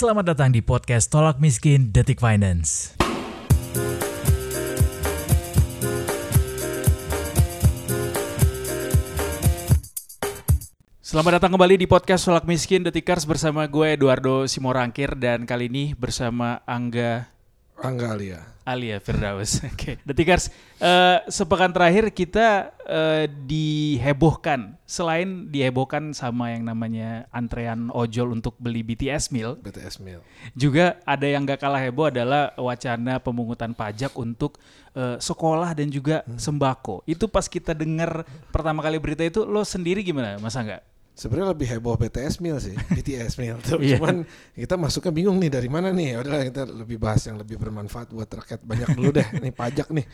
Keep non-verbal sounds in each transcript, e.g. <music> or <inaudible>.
Selamat datang di podcast Tolak Miskin Detik Finance. Selamat datang kembali di podcast Tolak Miskin Detikers bersama gue Eduardo Simorangkir dan kali ini bersama Angga Angga Alia. Alia Firdaus. <laughs> Oke, Detikers, eh, sepekan terakhir kita eh, dihebohkan. Selain dihebohkan sama yang namanya antrean ojol untuk beli BTS meal, BTS Meal. juga ada yang gak kalah heboh adalah wacana pemungutan pajak untuk eh, sekolah dan juga sembako. Itu pas kita dengar pertama kali berita itu, lo sendiri gimana, masa nggak? Sebenarnya lebih heboh BTS Meal sih, <laughs> BTS Meal tuh. Iya. Cuman kita masuknya bingung nih dari mana nih. Ya Udahlah kita lebih bahas yang lebih bermanfaat buat rakyat banyak dulu deh. Nih pajak nih.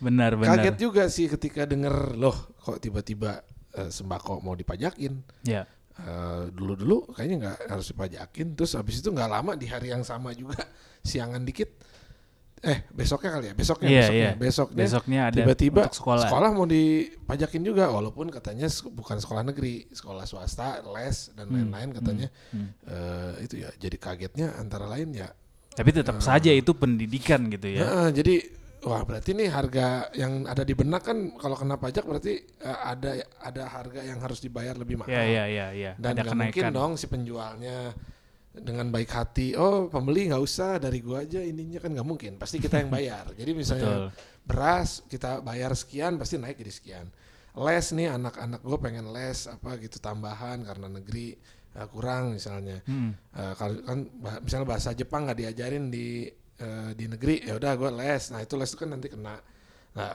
Benar, benar. Kaget juga sih ketika denger loh kok tiba-tiba eh, sembako mau dipajakin. Ya, Eh, dulu-dulu kayaknya nggak harus dipajakin. Terus habis itu nggak lama di hari yang sama juga siangan dikit. Eh besoknya kali ya, besoknya, Iya, besoknya, iya. besoknya besoknya ada tiba-tiba untuk sekolah. mau dipajakin juga walaupun katanya bukan sekolah negeri sekolah swasta les dan lain-lain katanya hmm. Eh, itu ya jadi kagetnya antara lain ya Tapi tetap saja itu pendidikan gitu ya. Heeh, jadi wah berarti nih harga yang ada di benak kan kalau kena pajak berarti eh, ada ada harga yang harus dibayar lebih mahal Ya, ya, ya, ya. dan ada nggak mungkin dong si penjualnya dengan baik hati oh pembeli nggak usah dari gua aja ininya. Kan nggak mungkin pasti kita yang bayar. <laughs> Jadi misalnya Betul. beras kita bayar sekian pasti naik jadi sekian. Les nih anak-anak gue pengen les apa gitu tambahan karena negeri eh, kurang misalnya. Hmm. Kalau kan bah- misalnya bahasa Jepang nggak diajarin di eh, di negeri ya udah gue les. Nah itu les itu kan nanti kena. Nah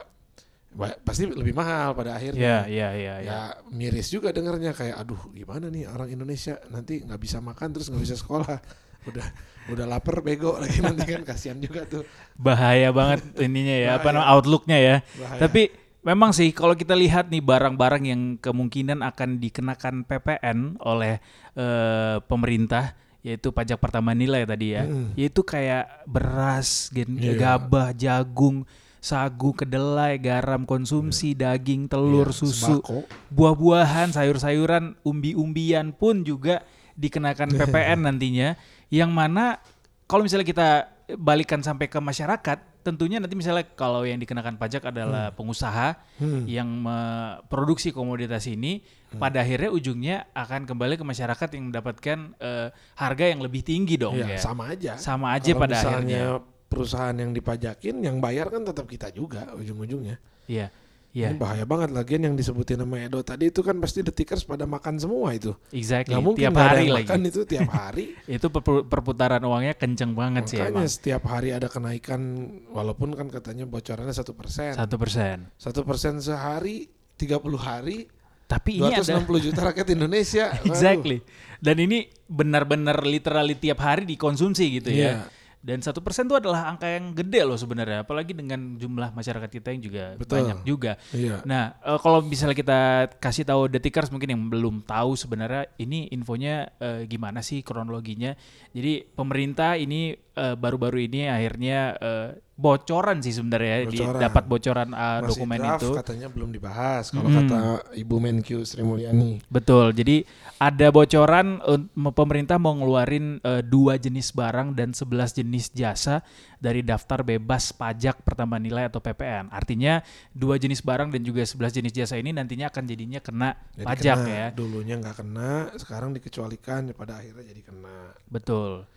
pasti lebih mahal pada Ya, akhirnya ya, ya, ya. ya miris juga dengernya kayak aduh gimana nih orang Indonesia nanti nggak bisa makan terus nggak bisa sekolah <laughs> udah udah lapar bego lagi <laughs> nanti kan kasihan juga tuh Bahaya banget <laughs> ininya ya, apa namanya outlooknya ya. Bahaya. Tapi memang sih kalau kita lihat nih barang-barang yang kemungkinan akan dikenakan PPN oleh eh, pemerintah yaitu pajak pertambahan nilai tadi ya. Mm. Yaitu kayak beras, gen- Iya. gabah, jagung, sagu, kedelai, garam konsumsi, daging, telur, Iya, susu, buah-buahan, sayur-sayuran, umbi-umbian pun juga dikenakan <laughs> PPN nantinya. Yang mana kalau misalnya kita balikan sampai ke masyarakat tentunya nanti misalnya kalau yang dikenakan pajak adalah pengusaha Hmm. yang memproduksi komoditas ini pada akhirnya ujungnya akan kembali ke masyarakat yang mendapatkan eh, harga yang lebih tinggi dong Iya, ya. sama aja. Sama aja Kalau pada misalnya akhirnya perusahaan yang dipajakin yang bayar kan tetap kita juga ujung-ujungnya. Iya iya. Ini bahaya banget lagian yang disebutin nama Edo tadi itu kan pasti detikers pada makan semua itu. Exactly nggak mungkin tiap hari lagi. makan itu tiap <laughs> hari. Itu perpu- perputaran uangnya kenceng banget sih makanya setiap hari ada kenaikan walaupun kan katanya bocorannya satu persen. Satu persen. Satu persen sehari 30 hari tapi ini ada. 260 juta rakyat Indonesia. Waduh. <laughs> Exactly. Dan ini benar-benar literally tiap hari dikonsumsi gitu ya. Dan satu persen itu adalah angka yang gede loh sebenarnya, apalagi dengan jumlah masyarakat kita yang juga Betul. banyak juga. iya Nah, eh, kalau misalnya kita kasih tahu detikers mungkin yang belum tahu sebenarnya ini infonya eh, gimana sih kronologinya. Jadi pemerintah ini eh, baru-baru ini akhirnya eh, bocoran sih sebenarnya ya, di- Bocoran. dapat bocoran eh, Masih dokumen draft, itu. katanya belum dibahas kalau Mm-mm. kata Ibu Menkyu Sri Mulyani Betul. Jadi ada bocoran un- pemerintah mau ngeluarin eh, dua jenis barang dan 11 jenis jasa dari daftar bebas pajak pertambahan nilai atau PPN. Artinya dua jenis barang dan juga 11 jenis jasa ini nantinya akan jadinya kena Jadi pajak kena. ya. Dulunya nggak kena, sekarang dikecualikan, pada akhirnya jadi kena. Betul.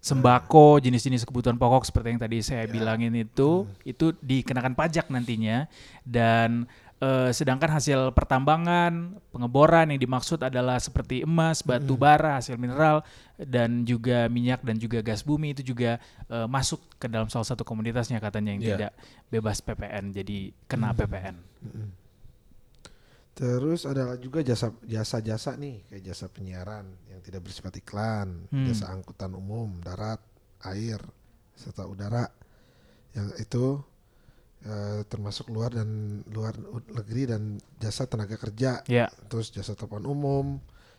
Sembako, jenis-jenis kebutuhan pokok seperti yang tadi saya Ya. bilangin itu, itu dikenakan pajak nantinya. Dan eh, sedangkan hasil pertambangan, pengeboran yang dimaksud adalah seperti emas, batu bara, hasil mineral, dan juga minyak dan juga gas bumi itu juga eh, masuk ke dalam salah satu komoditasnya katanya yang Ya. tidak bebas PPN, jadi kena PPN. Terus ada juga jasa jasa-jasa nih kayak jasa penyiaran yang tidak bersifat iklan, Hmm. jasa angkutan umum, darat, air, serta udara yang itu eh, termasuk luar dan luar negeri dan jasa tenaga kerja, Ya, terus jasa telepon umum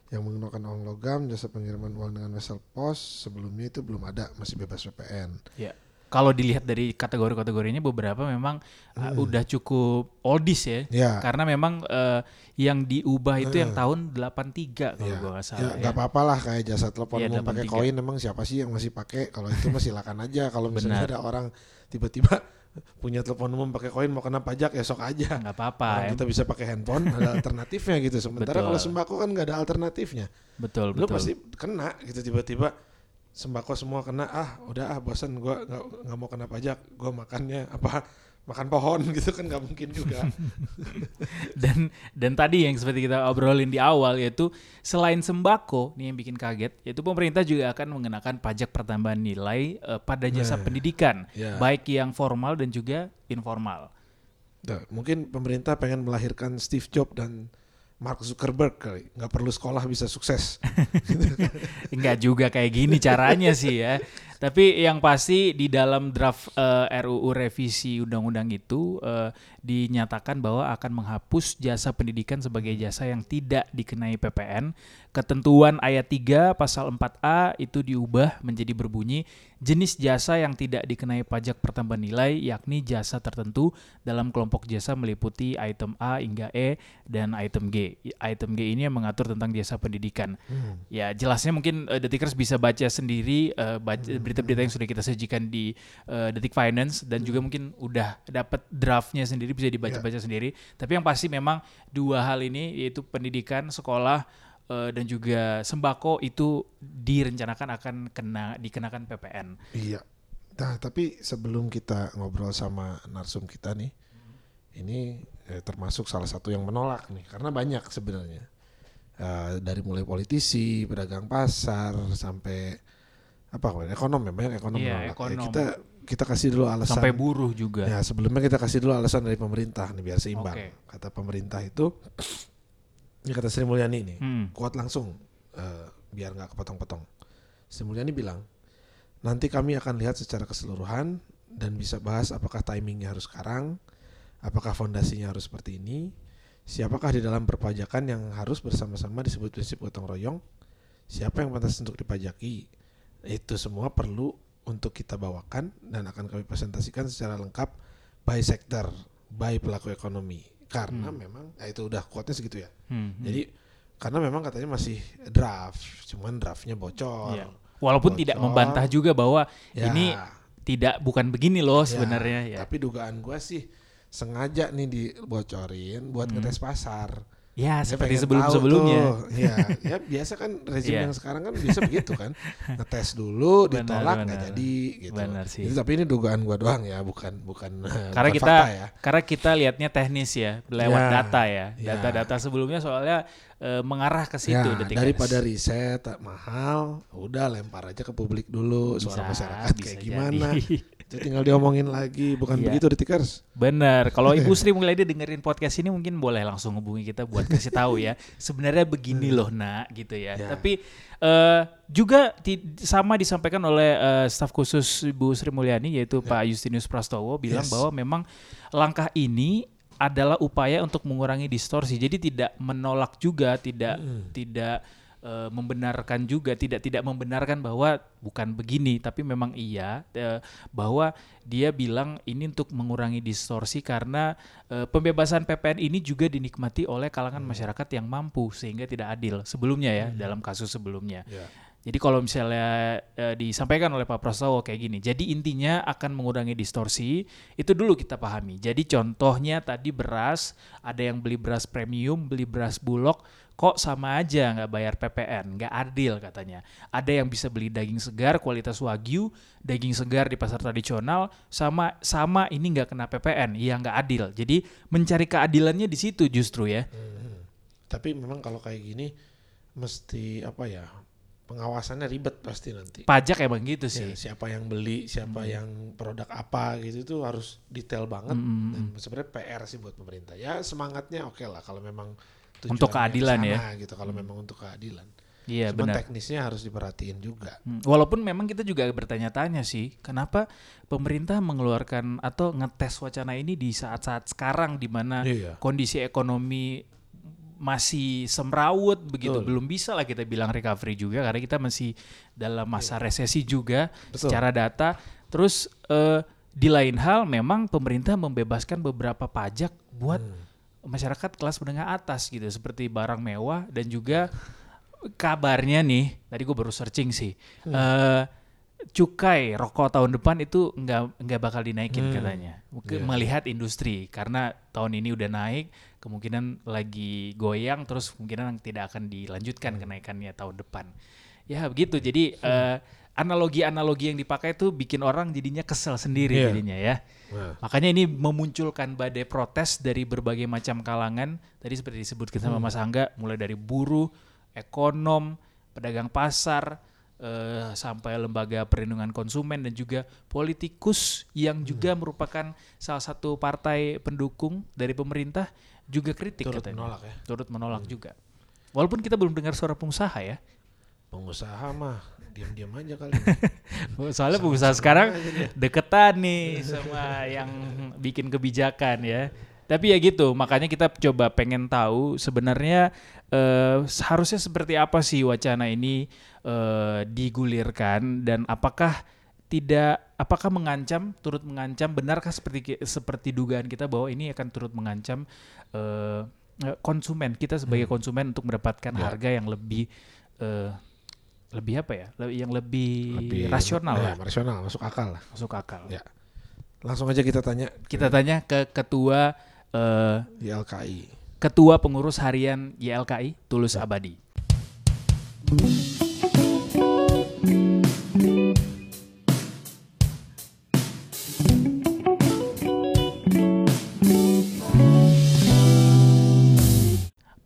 yang menggunakan uang logam, jasa pengiriman uang dengan wesel pos sebelumnya itu belum ada, masih bebas PPN. ya. Kalau dilihat dari kategori-kategorinya beberapa memang uh, udah cukup oldies ya. Ya. Karena memang uh, yang diubah itu yang tahun 83 kalau Ya, gua nggak ya salah. nggak apa-apa lah kayak jasa telepon Iya, umum pakai 83. koin emang siapa sih yang masih pakai kalau itu mah silakan aja kalau misalnya Benar. ada orang tiba-tiba <laughs> punya telepon umum pakai koin mau kena pajak ya sok aja nggak apa-apa ya. kita bisa pakai handphone ada <laughs> alternatifnya gitu sementara Betul. kalau sembako kan nggak ada alternatifnya Betul, lu betul. pasti kena gitu tiba-tiba sembako semua kena ah udah ah bosan gua nggak nggak mau kena pajak gua makannya apa makan pohon <laughs> gitu kan nggak mungkin juga <laughs> dan dan tadi yang seperti kita obrolin di awal yaitu selain sembako nih yang bikin kaget yaitu pemerintah juga akan mengenakan pajak pertambahan nilai eh, pada jasa Nah, pendidikan ya. baik yang formal dan juga informal. Tuh, mungkin pemerintah pengen melahirkan Steve Jobs dan Mark Zuckerberg kali nggak perlu sekolah bisa sukses <laughs> Enggak juga kayak gini caranya sih ya. Tapi yang pasti di dalam draft eh, RUU revisi undang-undang itu eh, dinyatakan bahwa akan menghapus jasa pendidikan sebagai jasa yang tidak dikenai PPN. Ketentuan ayat 3 pasal 4A itu diubah menjadi berbunyi jenis jasa yang tidak dikenai pajak pertambahan nilai yakni jasa tertentu dalam kelompok jasa meliputi item A hingga E dan item G. Item G ini yang mengatur tentang jasa pendidikan. Ya jelasnya mungkin eh, Detikers bisa baca sendiri eh, baca berita-berita yang sudah kita sajikan di eh, Detik Finance dan juga mungkin udah dapat draftnya sendiri bisa dibaca-baca sendiri. Tapi yang pasti memang dua hal ini yaitu pendidikan, sekolah eh, dan juga sembako itu direncanakan akan kena dikenakan PPN. iya nah tapi sebelum kita ngobrol sama narsum kita nih ini eh, termasuk salah satu yang menolak nih karena banyak sebenarnya Eh, dari mulai politisi pedagang pasar sampai apa ekonom ya banyak ekonom Iya, menolak. Ya, ekonom. kita kita kasih dulu alasan Sampai buruh juga. Ya sebelumnya kita kasih dulu alasan dari pemerintah nih biar seimbang. Oke. Kata pemerintah itu, ini kata Sri Mulyani nih, Hmm. kuat langsung eh, biar nggak kepotong-potong. Sri Mulyani bilang, nanti kami akan lihat secara keseluruhan dan bisa bahas apakah timingnya harus sekarang, apakah fondasinya harus seperti ini, siapakah di dalam perpajakan yang harus bersama-sama disebut prinsip gotong royong, siapa yang pantas untuk dipajaki, itu semua perlu untuk kita bawakan dan akan kami presentasikan secara lengkap by sektor, by pelaku ekonomi. Karena memang ya itu udah kuatnya segitu ya. Hmm, hmm. Jadi karena memang katanya masih draft, cuman draftnya bocor. Iya. Walaupun tidak Bocor. membantah juga bahwa Ya, ini tidak bukan begini loh ya, sebenarnya ya. Tapi dugaan gua sih sengaja nih dibocorin buat Hmm. ngetes pasar. Ya, Dia seperti sebelum-sebelumnya. Iya, ya biasa kan <laughs> rezim Iya. yang sekarang kan biasa begitu kan. <laughs> Ngetes dulu, Benar, ditolak nggak jadi gitu. Benar sih. Itu, tapi ini dugaan gua doang ya, bukan bukan Karena bukan kita fakta ya. karena kita lihatnya teknis ya, lewat Ya, data ya. ya. Data-data sebelumnya soalnya eh, mengarah ke situ Ya, daripada Finance. riset mahal, udah lempar aja ke publik dulu suara Bisa, masyarakat bisa kayak jadi. gimana. <laughs> Itu tinggal diomongin lagi, bukan Iya. begitu detikers. Benar. Kalau Ibu Sri Mulyani dengerin podcast ini mungkin boleh langsung hubungi kita buat kasih tahu ya. Sebenarnya begini loh, Nak, gitu ya. Ya. Tapi eh, juga ti- sama disampaikan oleh eh, staf khusus Ibu Sri Mulyani yaitu Pak Justinus Prastowo bilang Yes. bahwa memang langkah ini adalah upaya untuk mengurangi distorsi. Jadi tidak menolak juga, tidak tidak eh, membenarkan juga, tidak tidak membenarkan bahwa bukan begini, tapi memang iya eh, bahwa dia bilang ini untuk mengurangi distorsi karena eh, pembebasan PPN ini juga dinikmati oleh kalangan masyarakat yang mampu sehingga tidak adil sebelumnya ya dalam kasus sebelumnya. Ya. Jadi kalau misalnya eh, disampaikan oleh Pak Prastowo kayak gini, jadi intinya akan mengurangi distorsi, itu dulu kita pahami. Jadi contohnya tadi beras, ada yang beli beras premium, beli beras bulog, kok sama aja nggak bayar PPN, nggak adil katanya. Ada yang bisa beli daging segar kualitas wagyu, daging segar di pasar tradisional, sama sama ini nggak kena PPN, iya nggak adil. Jadi mencari keadilannya di situ justru ya. Hmm. Tapi memang kalau kayak gini mesti apa ya? Pengawasannya ribet pasti nanti. Pajak emang gitu Ya, sih. siapa yang beli, siapa yang produk apa gitu itu harus detail banget. Mm, Dan sebenarnya PR sih buat pemerintah. Ya semangatnya oke lah kalau memang Untuk keadilan ke ya. sana gitu. Kalau memang untuk keadilan. Iya Cuman benar. teknisnya harus diperhatiin juga. Hmm, Walaupun memang kita juga bertanya-tanya sih, kenapa pemerintah mengeluarkan atau ngetes wacana ini di saat-saat sekarang di mana Iya. kondisi ekonomi masih semrawut begitu, Betul. belum bisa lah kita bilang recovery juga karena kita masih dalam masa resesi juga Betul. secara data. Terus eh, di lain hal memang pemerintah membebaskan beberapa pajak buat masyarakat kelas menengah atas gitu seperti barang mewah dan juga kabarnya nih tadi gue baru searching sih eh, cukai rokok tahun depan itu nggak nggak bakal dinaikin katanya. Mungkin Iya. melihat industri karena tahun ini udah naik kemungkinan lagi goyang terus kemungkinan tidak akan dilanjutkan kenaikannya tahun depan. Ya begitu. Jadi eh, analogi-analogi yang dipakai itu bikin orang jadinya kesel sendiri Iya. jadinya ya Nah, Makanya ini memunculkan badai protes dari berbagai macam kalangan. Tadi seperti disebutkan sama Mas Angga, mulai dari buruh, ekonom, pedagang pasar, eh, sampai lembaga perlindungan konsumen dan juga politikus yang juga merupakan salah satu partai pendukung dari pemerintah juga kritik turut katanya. menolak ya. Turut menolak juga. Walaupun kita belum dengar suara pengusaha ya. Pengusaha mah diam-diam aja kali. <laughs> Soalnya pengusaha sekarang deketan nih sama yang bikin kebijakan ya. Tapi ya gitu, makanya kita coba pengen tahu sebenarnya eh, seharusnya seperti apa sih wacana ini eh, digulirkan dan apakah tidak apakah mengancam turut mengancam benarkah seperti seperti dugaan kita bahwa ini akan turut mengancam eh, eh, konsumen kita sebagai konsumen untuk mendapatkan Ya. harga yang lebih eh, lebih apa ya le- yang lebih, Lebih rasional ya, lah rasional, masuk akal lah. masuk akal Ya. Langsung aja kita tanya kita tanya ke ketua eh, di LKI. ketua pengurus harian YLKI Tulus Abadi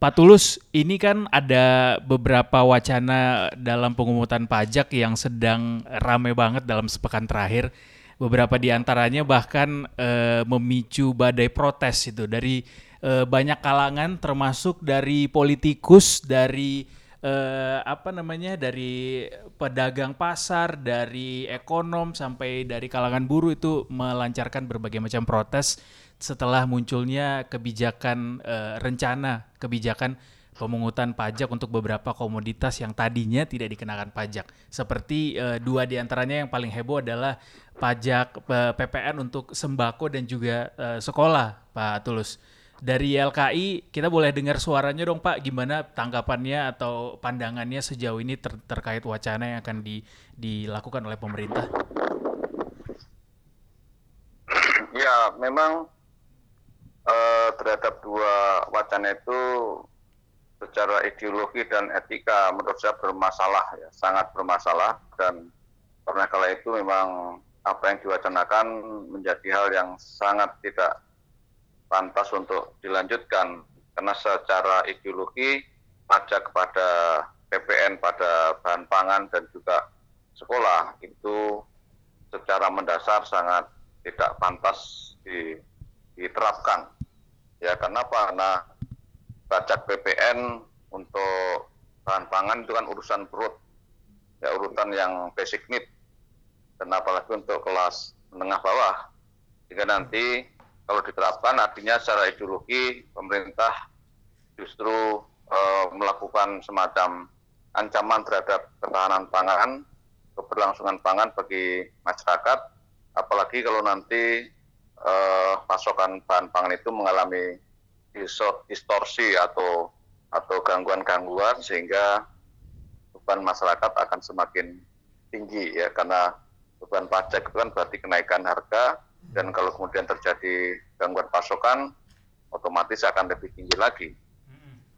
Pak Tulus, ini kan ada beberapa wacana dalam pengukutan pajak yang sedang rame banget dalam sepekan terakhir. Beberapa di antaranya bahkan eh, memicu badai protes itu dari eh, banyak kalangan termasuk dari politikus, dari eh, apa namanya, dari pedagang pasar, dari ekonom sampai dari kalangan buruh itu melancarkan berbagai macam protes setelah munculnya kebijakan eh, rencana kebijakan pemungutan pajak untuk beberapa komoditas yang tadinya tidak dikenakan pajak. Seperti eh, dua di antaranya yang paling heboh adalah pajak eh, PPN untuk sembako dan juga eh, sekolah, Pak Tulus. Dari LKI kita boleh dengar suaranya dong Pak, gimana tanggapannya atau pandangannya sejauh ini ter- terkait wacana yang akan di- dilakukan oleh pemerintah? Ya, memang eh, terhadap dua wacana itu secara ideologi dan etika menurut saya bermasalah ya, sangat bermasalah dan karena kala itu memang apa yang diwacanakan menjadi hal yang sangat tidak pantas untuk dilanjutkan karena secara ideologi pajak kepada PPN pada bahan pangan dan juga sekolah itu secara mendasar sangat tidak pantas di- diterapkan. Ya kenapa? Karena pajak PPN untuk bahan pangan itu kan urusan perut, ya urutan yang basic need, dan apalagi untuk kelas menengah bawah. Jika nanti kalau diterapkan artinya secara ideologi pemerintah justru eh, melakukan semacam ancaman terhadap ketahanan pangan, keberlangsungan pangan bagi masyarakat, apalagi kalau nanti eh, pasokan bahan pangan itu mengalami distorsi atau atau gangguan-gangguan sehingga beban masyarakat akan semakin tinggi ya karena beban pajak itu kan berarti kenaikan harga dan kalau kemudian terjadi gangguan pasokan otomatis akan lebih tinggi lagi.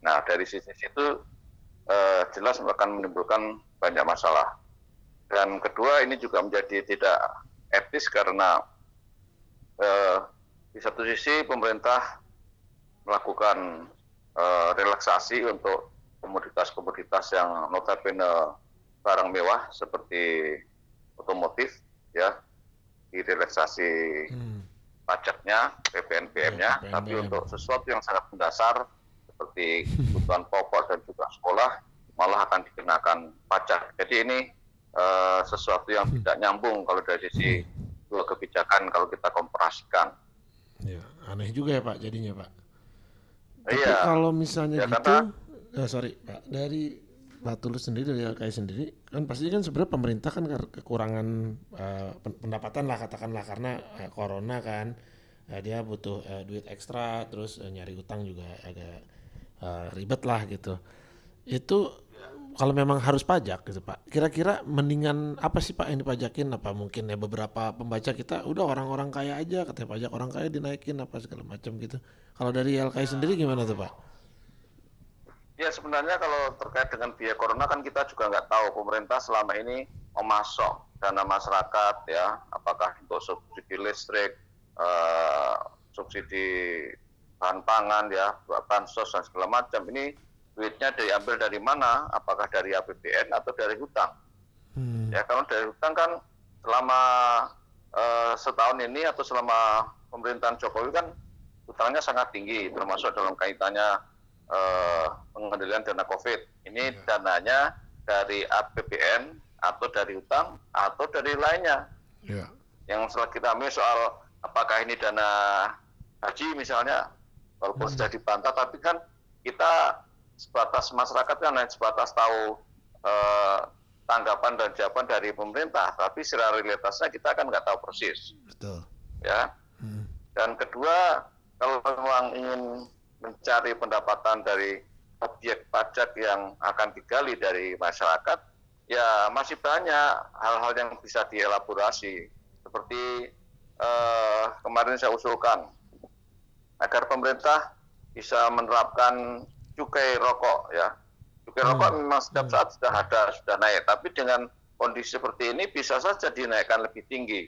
Nah dari sisi situ eh, jelas akan menimbulkan banyak masalah. Dan kedua ini juga menjadi tidak etis karena eh, di satu sisi pemerintah melakukan eh, relaksasi untuk komoditas-komoditas yang notabene barang mewah seperti otomotif ya direlaksasi Hmm. pajaknya PPN PM-nya Ya, tapi untuk sesuatu yang sangat mendasar seperti kebutuhan <laughs> pokok dan juga sekolah malah akan dikenakan pajak. Jadi ini eh, sesuatu yang <laughs> tidak nyambung kalau dari sisi dua kebijakan kalau kita komparasikan. Ya, aneh juga ya Pak jadinya Pak. Tapi Iya. kalau misalnya Ya, gitu, karena- eh, sorry Pak, dari Pak Tulus sendiri dari LKI sendiri kan pasti kan sebenarnya pemerintah kan kekurangan pen- pendapatan lah katakanlah karena eh, corona kan eh, dia butuh eh, duit ekstra terus eh, nyari utang juga agak eh, ribet lah gitu itu kalau memang harus pajak gitu Pak. Kira-kira mendingan apa sih Pak yang dipajakin? Apa mungkin ya beberapa pembaca kita udah orang-orang kaya aja katanya pajak orang kaya dinaikin apa segala macam gitu. Kalau dari LKI sendiri gimana tuh Pak? Ya sebenarnya kalau terkait dengan biaya corona kan kita juga nggak tahu. Pemerintah selama ini memasok dana masyarakat ya, apakah untuk subsidi listrik, eh, subsidi bahan pangan ya, bansos dan segala macam. Ini duitnya diambil dari mana? Apakah dari APBN atau dari hutang? Hmm. Ya kalau dari hutang kan selama eh, setahun ini atau selama pemerintahan Jokowi kan hutangnya sangat tinggi, termasuk dalam kaitannya eh, pengendalian dana COVID. Ini dananya dari APBN atau dari hutang atau dari lainnya. ya Yang setelah kita ambil soal apakah ini dana haji misalnya, walaupun sudah dibantah, tapi kan kita sebatas masyarakat kan hanya sebatas tahu eh, tanggapan dan jawaban dari pemerintah, tapi secara realitasnya kita kan nggak tahu persis, betul ya. Hmm. Dan kedua, kalau memang ingin mencari pendapatan dari objek pajak yang akan digali dari masyarakat, ya masih banyak hal-hal yang bisa dielaborasi. Seperti eh, kemarin saya usulkan, agar pemerintah bisa menerapkan cukai rokok ya. Cukai Hmm. rokok memang setiap saat sudah ada, sudah naik. Tapi dengan kondisi seperti ini bisa saja dinaikkan lebih tinggi.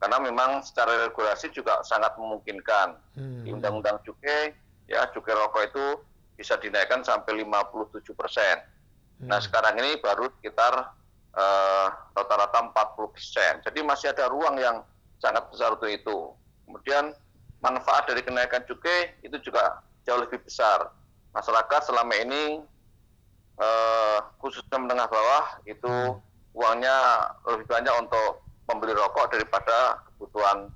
Karena memang secara regulasi juga sangat memungkinkan. Hmm. Di Undang-Undang Cukai, ya cukai rokok itu bisa dinaikkan sampai 57 persen. Nah sekarang ini baru sekitar eh, rata-rata 40 persen. Jadi masih ada ruang yang sangat besar untuk itu. Kemudian manfaat dari kenaikan cukai itu juga jauh lebih besar. Masyarakat selama ini eh, khususnya menengah bawah itu uangnya lebih banyak untuk membeli rokok daripada kebutuhan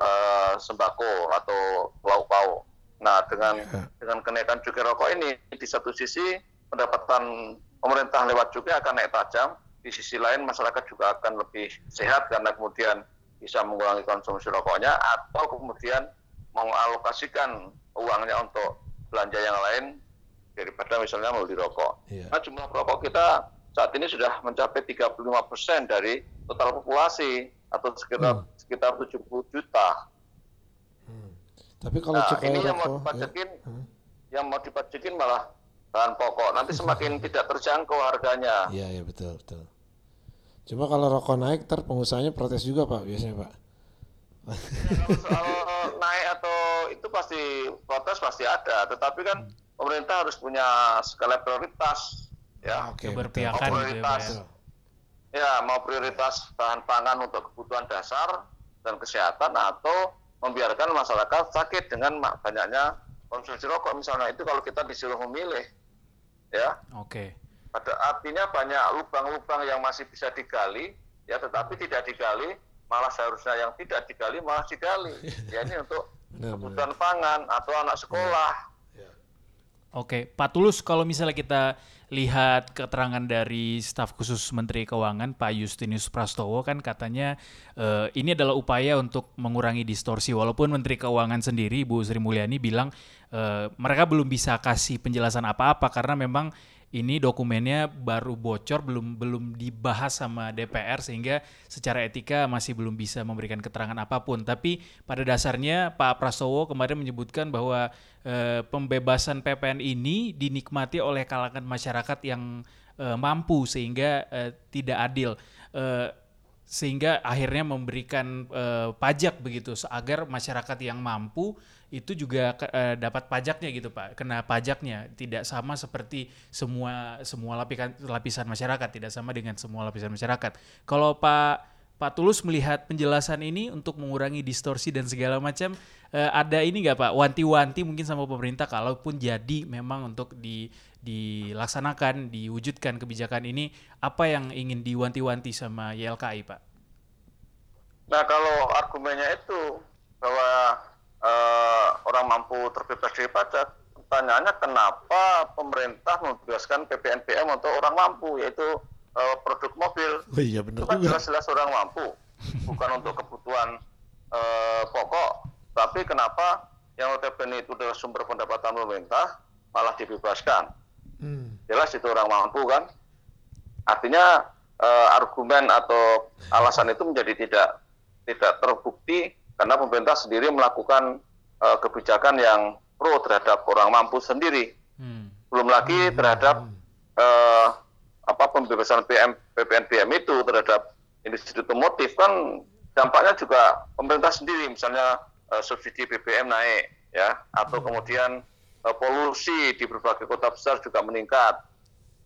eh, sembako atau lauk-pauk. Nah dengan Ya. dengan kenaikan cukai rokok ini di satu sisi pendapatan pemerintah lewat cukai akan naik tajam, di sisi lain masyarakat juga akan lebih sehat karena kemudian bisa mengurangi konsumsi rokoknya atau kemudian mengalokasikan uangnya untuk belanja yang lain daripada misalnya membeli rokok. Iya. Nah, jumlah rokok kita saat ini sudah mencapai 35 persen dari total populasi atau sekitar sekitar 70 juta. Tapi kalau Nah, ini yang mau ya. dipajakin, Hmm. yang mau dipajakin malah bahan pokok. Nanti semakin <laughs> tidak terjangkau harganya. Iya, iya betul, betul. Cuma kalau rokok naik, ter pengusahanya protes juga pak, biasanya pak. Kalau soal naik atau itu pasti protes pasti ada, tetapi kan pemerintah harus punya skala prioritas, ya. Oke, Keberpihakan betul. gitu ya, Prioritas. Pak, ya. Ya, mau prioritas bahan pangan untuk kebutuhan dasar dan kesehatan atau membiarkan masyarakat sakit dengan banyaknya konsumsi rokok misalnya itu kalau kita disuruh memilih, ya. Oke. Pada artinya banyak lubang-lubang yang masih bisa digali, ya tetapi tidak digali, malah seharusnya yang tidak digali malah digali. <laughs> Ya ini untuk Benar, kebutuhan pangan atau anak sekolah. Oke, Pak Tulus, kalau misalnya kita lihat keterangan dari staf khusus Menteri Keuangan Pak Justinus Prastowo kan katanya eh, ini adalah upaya untuk mengurangi distorsi. Walaupun Menteri Keuangan sendiri Bu Sri Mulyani bilang eh, mereka belum bisa kasih penjelasan apa-apa karena memang ini dokumennya baru bocor belum belum dibahas sama DPR sehingga secara etika masih belum bisa memberikan keterangan apa pun. Tapi pada dasarnya Pak Prastowo kemarin menyebutkan bahwa eh, pembebasan PPN ini dinikmati oleh kalangan masyarakat yang eh, mampu sehingga eh, tidak adil. Eh, sehingga akhirnya memberikan eh, pajak begitu agar masyarakat yang mampu itu juga eh, dapat pajaknya gitu pak. Kena pajaknya. Tidak sama seperti semua semua lapisan lapisan masyarakat. Tidak sama dengan semua lapisan masyarakat. Kalau pak Pak Tulus melihat penjelasan ini untuk mengurangi distorsi dan segala macam eh, ada ini nggak Pak? Wanti-wanti mungkin sama pemerintah kalaupun jadi memang untuk di dilaksanakan diwujudkan kebijakan ini apa yang ingin diwanti-wanti sama YLKI Pak? Nah kalau argumennya itu bahwa eh, orang mampu terbebas dari pajak, pertanyaannya kenapa pemerintah membebaskan PPNBM untuk orang mampu yaitu uh, produk mobil. Oh iya benar Itu kan jelas-jelas orang mampu, bukan untuk kebutuhan uh, pokok. Tapi kenapa yang notabene itu adalah sumber pendapatan pemerintah malah dibebaskan? Hmm. Jelas itu orang mampu kan? Artinya eh, argumen atau alasan itu menjadi tidak tidak terbukti karena pemerintah sendiri melakukan eh, kebijakan yang pro terhadap orang mampu sendiri. Hmm. Belum lagi terhadap eh, apa pembebasan PM, PPNBM itu terhadap industri otomotif kan dampaknya juga pemerintah sendiri misalnya eh, subsidi BBM naik ya atau kemudian eh, polusi di berbagai kota besar juga meningkat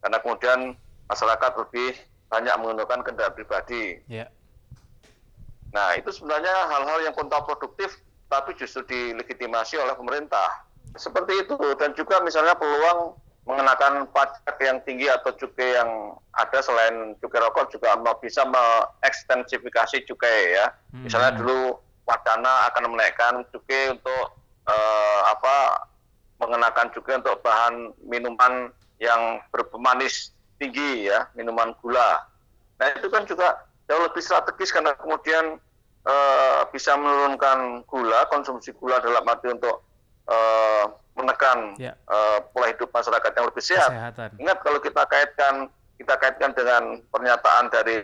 karena kemudian masyarakat lebih banyak menggunakan kendaraan pribadi. Ya. Nah, itu sebenarnya hal-hal yang kontraproduktif tapi justru dilegitimasi oleh pemerintah. Seperti itu dan juga misalnya peluang mengenakan pajak yang tinggi atau cukai yang ada selain cukai rokok juga bisa mengekstensifikasi cukai ya. Misalnya dulu wacana akan menaikkan cukai untuk eh, apa mengenakan cukai untuk bahan minuman yang berpemanis tinggi ya, minuman gula. Nah itu kan juga jauh lebih strategis karena kemudian eh, bisa menurunkan gula, konsumsi gula dalam arti untuk eh, menekan Ya. eh, pola hidup masyarakat yang lebih sehat. Kesehatan. Ingat kalau kita kaitkan kita kaitkan dengan pernyataan dari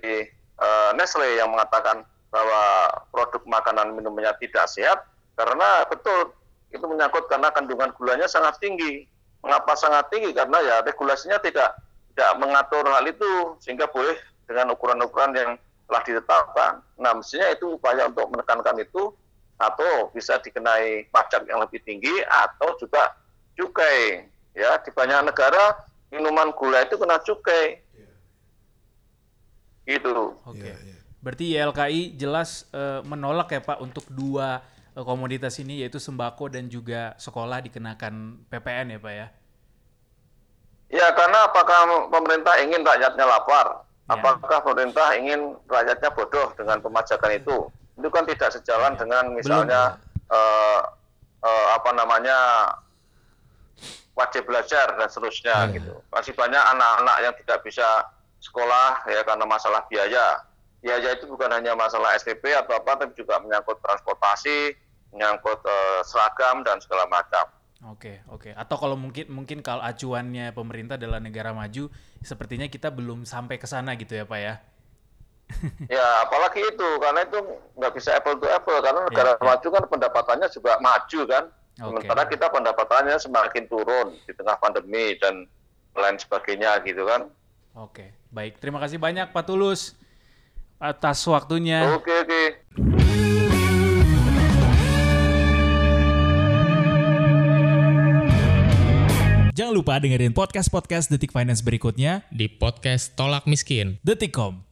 eh, Nestle yang mengatakan bahwa produk makanan minumannya tidak sehat karena betul itu menyangkut karena kandungan gulanya sangat tinggi. Mengapa sangat tinggi? Karena ya regulasinya tidak tidak mengatur hal itu sehingga boleh dengan ukuran-ukuran yang telah ditetapkan. Nah, mestinya itu upaya untuk menekankan itu atau bisa dikenai pajak yang lebih tinggi atau juga cukai. Ya, di banyak negara minuman gula itu kena cukai. Gitu. Oke. Iya, iya. Berarti YLKI jelas eh, menolak ya Pak untuk dua eh, komoditas ini yaitu sembako dan juga sekolah dikenakan PPN ya Pak ya. Ya, karena apakah pemerintah ingin rakyatnya lapar? Ya. Apakah pemerintah ingin rakyatnya bodoh dengan pemajakan itu? Itu kan tidak sejalan dengan misalnya eh, eh, apa namanya wajib belajar dan seterusnya Ya. gitu. Masih banyak anak-anak yang tidak bisa sekolah ya karena masalah biaya. Biaya itu bukan hanya masalah SPP atau apa, tapi juga menyangkut transportasi, menyangkut eh, seragam dan segala macam. Oke, oke. Atau kalau mungkin mungkin kalau acuannya pemerintah adalah negara maju, sepertinya kita belum sampai ke sana gitu ya Pak ya. <laughs> Ya, apalagi itu karena itu nggak bisa apple to apple karena negara ya. maju kan pendapatannya juga maju kan. Oke. Sementara kita pendapatannya semakin turun di tengah pandemi dan lain sebagainya gitu kan. Oke, baik. Terima kasih banyak Pak Tulus atas waktunya. Oke oke. Jangan lupa dengerin podcast-podcast Detik Finance berikutnya di podcast Tolak Miskin. Detikcom.